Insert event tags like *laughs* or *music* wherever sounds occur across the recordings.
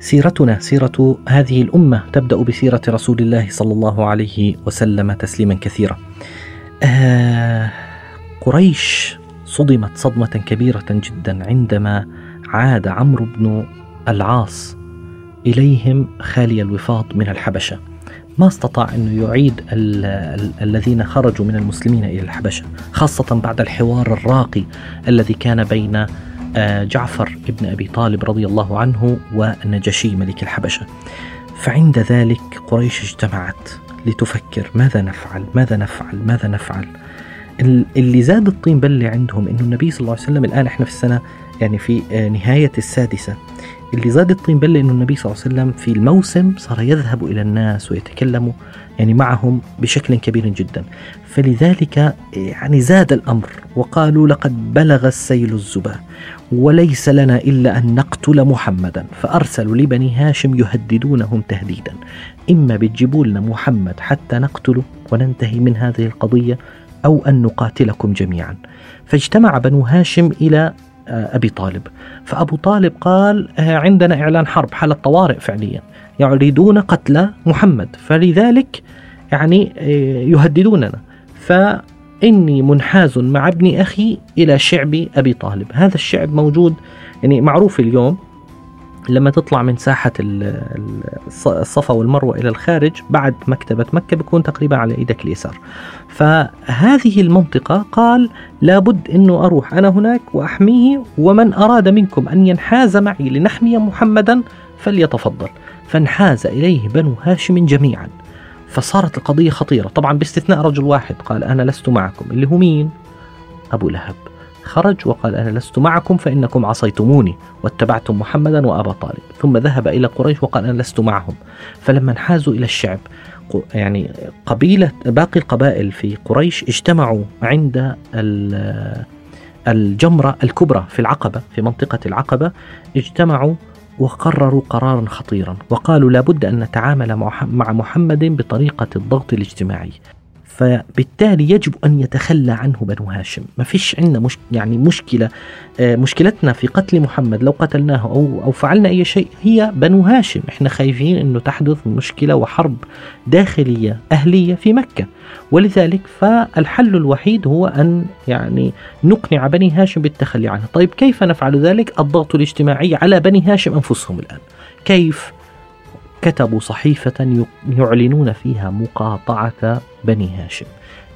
سيرتنا سيرة هذه الأمة تبدأ بسيرة رسول الله صلى الله عليه وسلم تسليما كثيرا. آه قريش صدمت صدمة كبيرة جدا عندما عاد عمرو بن العاص إليهم خالي الوفاض من الحبشة. ما استطاع أن يعيد ال ال الذين خرجوا من المسلمين إلى الحبشة خاصة بعد الحوار الراقي الذي كان بين جعفر ابن أبي طالب رضي الله عنه والنجشي ملك الحبشة. فعند ذلك قريش اجتمعت لتفكر ماذا نفعل ماذا نفعل ماذا نفعل. اللي زاد الطين بلة عندهم إنه النبي صلى الله عليه وسلم الآن إحنا في السنة يعني في آه، نهاية السادسة. اللي زاد الطين بلة إنه النبي صلى الله عليه وسلم في الموسم صار يذهب إلى الناس ويتكلم يعني معهم بشكل كبير جدا. فلذلك يعني زاد الأمر وقالوا لقد بلغ السيل الزبا وليس لنا إلا أن نقتل محمدا. فأرسلوا لبني هاشم يهددونهم تهديدا. إما بتجيبوا لنا محمد حتى نقتله وننتهي من هذه القضية أو أن نقاتلكم جميعا. فاجتمع بنو هاشم إلى آه، أبي طالب. فأبو طالب قال آه، عندنا إعلان حرب حالة طوارئ فعليا. يريدون قتل محمد. فلذلك يعني آه، يهددوننا. فإني منحاز مع ابن أخي إلى شعب أبي طالب. هذا الشعب موجود يعني معروف اليوم. لما تطلع من ساحة الصفا والمروة إلى الخارج بعد مكتبة مكة بيكون تقريبا على إيدك اليسار. فهذه المنطقة قال لابد أنه أروح أنا هناك وأحميه ومن أراد منكم أن ينحاز معي لنحمي محمدا فليتفضل. فانحاز إليه بنو هاشم جميعا. فصارت القضية خطيرة. طبعا باستثناء رجل واحد قال أنا لست معكم. اللي هو مين؟ أبو لهب. خرج وقال أنا لست معكم فإنكم عصيتموني واتبعتم محمدا وأبا طالب. ثم ذهب إلى قريش وقال أنا لست معهم. فلما انحازوا إلى الشعب يعني قبيلة باقي القبائل في قريش اجتمعوا عند الجمرة الكبرى في العقبة في منطقة العقبة اجتمعوا وقرروا قرارا خطيرا وقالوا لابد أن نتعامل مع محمد بطريقة الضغط الاجتماعي. فبالتالي يجب أن يتخلى عنه بنو هاشم. ما فيش عندنا مش يعني مشكلة. آه، مشكلتنا في قتل محمد لو قتلناه أو, أو فعلنا أي شيء هي بنو هاشم. إحنا خايفين أنه تحدث مشكلة وحرب داخلية أهلية في مكة. ولذلك فالحل الوحيد هو أن يعني نقنع بني هاشم بالتخلي عنه. طيب كيف نفعل ذلك؟ الضغط الاجتماعي على بني هاشم أنفسهم الآن. كيف كتبوا صحيفة يعلنون فيها مقاطعة بني هاشم.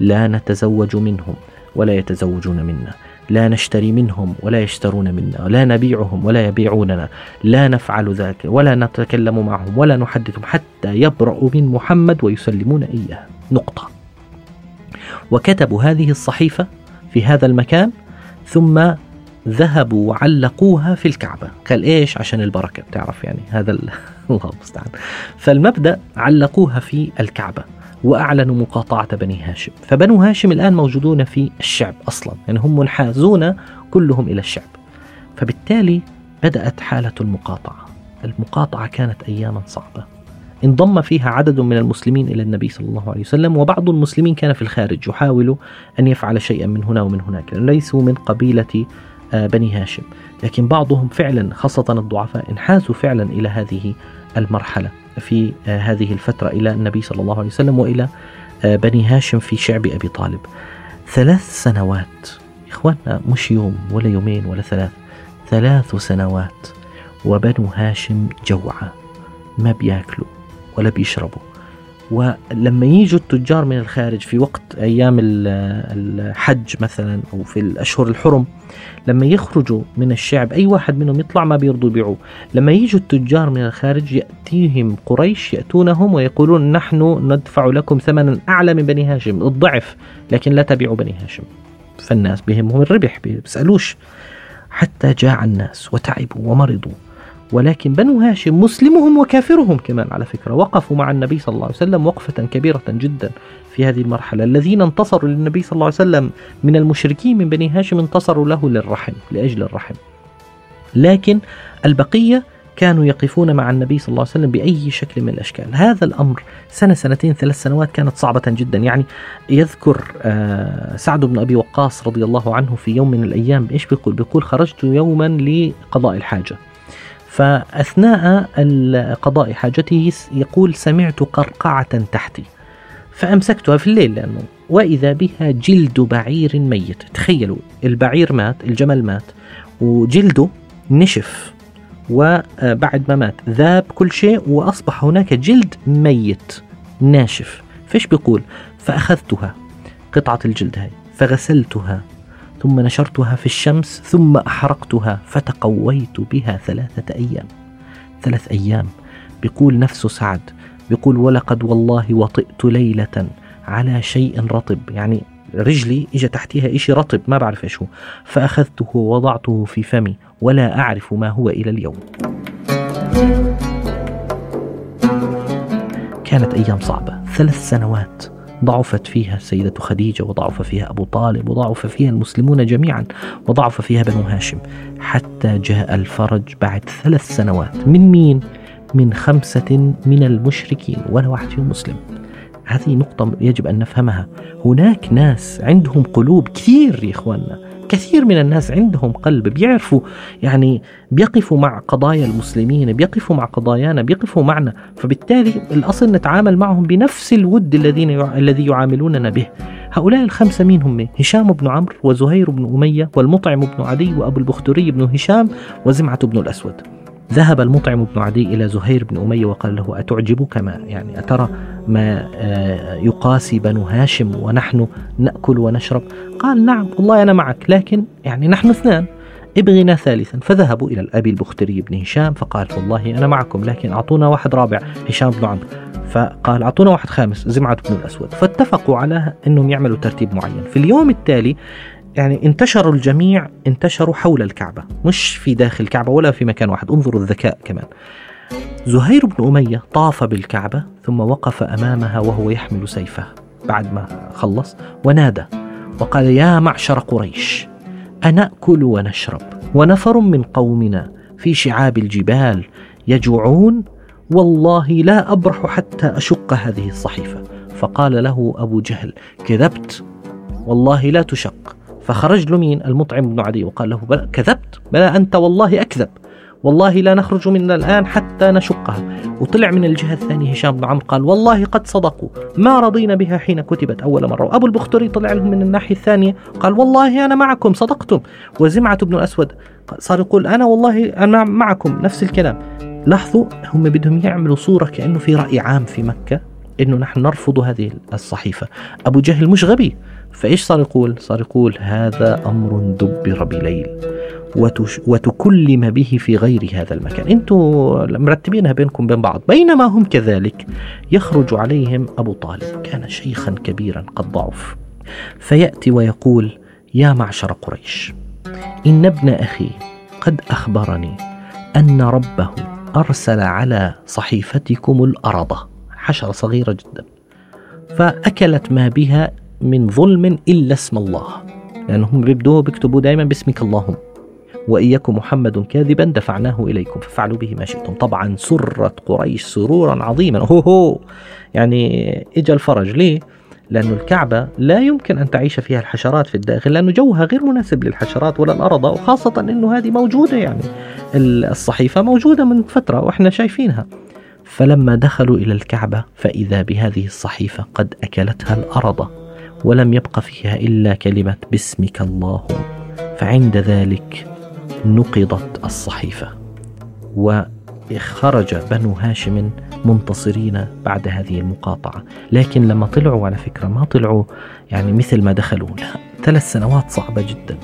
لا نتزوج منهم ولا يتزوجون منا. لا نشتري منهم ولا يشترون منا. لا نبيعهم ولا يبيعوننا. لا نفعل ذلك ولا نتكلم معهم ولا نحدثهم حتى يبرأوا من محمد ويسلمون إياه. نقطة. وكتبوا هذه الصحيفة في هذا المكان ثم ذهبوا وعلقوها في الكعبة. قال إيش عشان البركة بتعرف يعني. هذا *laughs* الله المستعان. فالمبدأ علقوها في الكعبة وأعلنوا مقاطعة بني هاشم. فبنو هاشم الآن موجودون في الشعب أصلا. يعني هم منحازون كلهم إلى الشعب. فبالتالي بدأت حالة المقاطعة. المقاطعة كانت أياما صعبة. انضم فيها عدد من المسلمين إلى النبي صلى الله عليه وسلم وبعض المسلمين كان في الخارج يحاول أن يفعل شيئا من هنا ومن هناك. ليسوا من قبيلة آه، بني هاشم. لكن بعضهم فعلا خاصة الضعفاء انحازوا فعلا إلى هذه المرحلة في آه، هذه الفترة إلى النبي صلى الله عليه وسلم وإلى آه، بني هاشم في شعب أبي طالب. ثلاث سنوات إخواننا مش يوم ولا يومين ولا ثلاث ثلاث سنوات وبنو هاشم جوعى ما بياكلوا ولا بيشربوا. ولما يجوا التجار من الخارج في وقت أيام الحج مثلا أو في الأشهر الحرم لما يخرجوا من الشعب أي واحد منهم يطلع ما بيرضوا يبيعوه. لما يجوا التجار من الخارج يأتيهم قريش يأتونهم ويقولون نحن ندفع لكم ثمنا أعلى من بني هاشم الضعف لكن لا تبيعوا بني هاشم. فالناس بهمهم الربح بيسألوش. حتى جاع الناس وتعبوا ومرضوا. ولكن بنو هاشم مسلمهم وكافرهم كمان على فكرة. وقفوا مع النبي صلى الله عليه وسلم وقفة كبيرة جدا في هذه المرحلة. الذين انتصروا للنبي صلى الله عليه وسلم من المشركين من بني هاشم انتصروا له للرحم لأجل الرحم. لكن البقية كانوا يقفون مع النبي صلى الله عليه وسلم بأي شكل من الأشكال. هذا الأمر سنة سنتين ثلاث سنوات كانت صعبة جدا. يعني يذكر آه، سعد بن أبي وقاص رضي الله عنه في يوم من الأيام إيش بيقول؟ بيقول خرجت يوما لقضاء الحاجة. فأثناء قضاء حاجته يقول سمعت قرقعة تحتي فأمسكتها في الليل لأنه وإذا بها جلد بعير ميت. تخيلوا البعير مات الجمل مات وجلده نشف وبعد ما مات ذاب كل شيء وأصبح هناك جلد ميت ناشف. فيش بيقول؟ فأخذتها قطعة الجلد هاي فغسلتها. ثم نشرتها في الشمس ثم أحرقتها فتقويت بها ثلاثة أيام. ثلاث أيام. بيقول نفسه سعد. بيقول ولقد والله وطئت ليلة على شيء رطب. يعني رجلي إجا تحتها إشي رطب ما بعرف إيش هو. فأخذته ووضعته في فمي ولا أعرف ما هو إلى اليوم. كانت أيام صعبة. ثلاث سنوات. ضعفت فيها السيدة خديجة وضعف فيها أبو طالب وضعف فيها المسلمون جميعا وضعف فيها بنو هاشم. حتى جاء الفرج بعد ثلاث سنوات. من مين؟ من خمسة من المشركين ولا واحد فيهم مسلم. هذه نقطة يجب أن نفهمها. هناك ناس عندهم قلوب كثير يا إخواننا. كثير من الناس عندهم قلب بيعرفوا يعني بيقفوا مع قضايا المسلمين بيقفوا مع قضايانا بيقفوا معنا فبالتالي الأصل نتعامل معهم بنفس الود الذين. الذي يعاملوننا به هؤلاء الخمسة مين هم؟ هشام بن عمرو وزهير بن أمية والمطعم بن عدي وأبو البختري بن هشام وزمعة بن الأسود ذهب المطعم بن عدي إلى زهير بن أمية وقال له أتعجبك ما يعني أترى ما آه، يقاسي بنو هاشم ونحن نأكل ونشرب. قال نعم والله أنا معك لكن يعني نحن اثنان. ابغنا ثالثا فذهبوا إلى الأبي البختري بن هشام فقال والله أنا معكم لكن أعطونا واحد رابع. هشام بن عمرو فقال أعطونا واحد خامس زمعة بن الأسود. فاتفقوا على أنهم يعملوا ترتيب معين. في اليوم التالي يعني انتشروا الجميع انتشروا حول الكعبة مش في داخل الكعبة ولا في مكان واحد. انظروا الذكاء كمان. زهير بن أمية طاف بالكعبة ثم وقف أمامها وهو يحمل سيفه بعد ما خلص ونادى وقال يا معشر قريش أنأكل ونشرب. ونفر من قومنا في شعاب الجبال يجوعون والله لا أبرح حتى أشق هذه الصحيفة. فقال له أبو جهل كذبت والله لا تشق. فخرج له مين المطعم بن عدي وقال له بل كذبت؟ بلى أنت والله أكذب. والله لا نخرج من الآن حتى نشقها. وطلع من الجهة الثانية هشام بن عمرو قال والله قد صدقوا. ما رضينا بها حين كتبت أول مرة. وأبو البختري طلع لهم من الناحية الثانية قال والله أنا معكم صدقتم. وزمعة بن الأسود صار يقول أنا والله أنا معكم نفس الكلام. لاحظوا هم بدهم يعملوا صورة كأنه في رأي عام في مكة إنه نحن نرفض هذه الصحيفة. أبو جهل مش غبي. فإيش صار يقول؟ صار يقول هذا أمر دبر بليل وتكلم به في غير هذا المكان. أنتم مرتبينها بينكم بين بعض. بينما هم كذلك يخرج عليهم أبو طالب. كان شيخا كبيرا قد ضعف. فيأتي ويقول يا معشر قريش إن ابن أخي قد أخبرني أن ربه أرسل على صحيفتكم الارضه حشرة صغيرة جدا. فأكلت ما بها من ظلم إلا اسم الله. لأنهم بيبدوا بيكتبوا دائما باسمك اللهم. وإن يكن محمد كاذبا دفعناه إليكم ففعلوا به ما شئتم. طبعا سرت قريش سرورا عظيما. هو هو. يعني إجا الفرج. ليه؟ لأن الكعبة لا يمكن أن تعيش فيها الحشرات في الداخل لأنه جوها غير مناسب للحشرات ولا الأرض وخاصة أنه هذه موجودة يعني الصحيفة موجودة من فترة وإحنا شايفينها. فلما دخلوا إلى الكعبة فإذا بهذه الصحيفة قد أكلتها الأرض. ولم يبق فيها إلا كلمة باسمك اللهم فعند ذلك نقضت الصحيفة. وخرج بنو هاشم منتصرين بعد هذه المقاطعة. لكن لما طلعوا على فكرة ما طلعوا يعني مثل ما دخلوا. لا ثلاث سنوات صعبة جدا.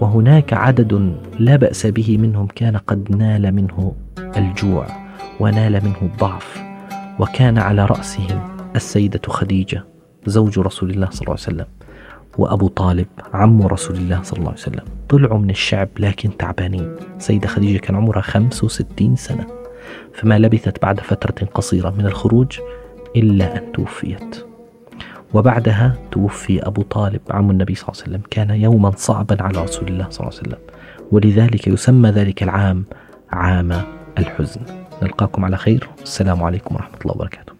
وهناك عدد لا بأس به منهم كان قد نال منه الجوع ونال منه الضعف. وكان على رأسهم السيدة خديجة. زوج رسول الله صلى الله عليه وسلم وأبو طالب عم رسول الله صلى الله عليه وسلم. طلعوا من الشعب لكن تعبانين. سيدة خديجة كان عمرها 65 سنة. فما لبثت بعد فترة قصيرة من الخروج إلا أن توفيت. وبعدها توفي أبو طالب عم النبي صلى الله عليه وسلم. كان يوما صعبا على رسول الله صلى الله عليه وسلم. ولذلك يسمى ذلك العام عام الحزن. نلقاكم على خير. السلام عليكم ورحمة الله وبركاته.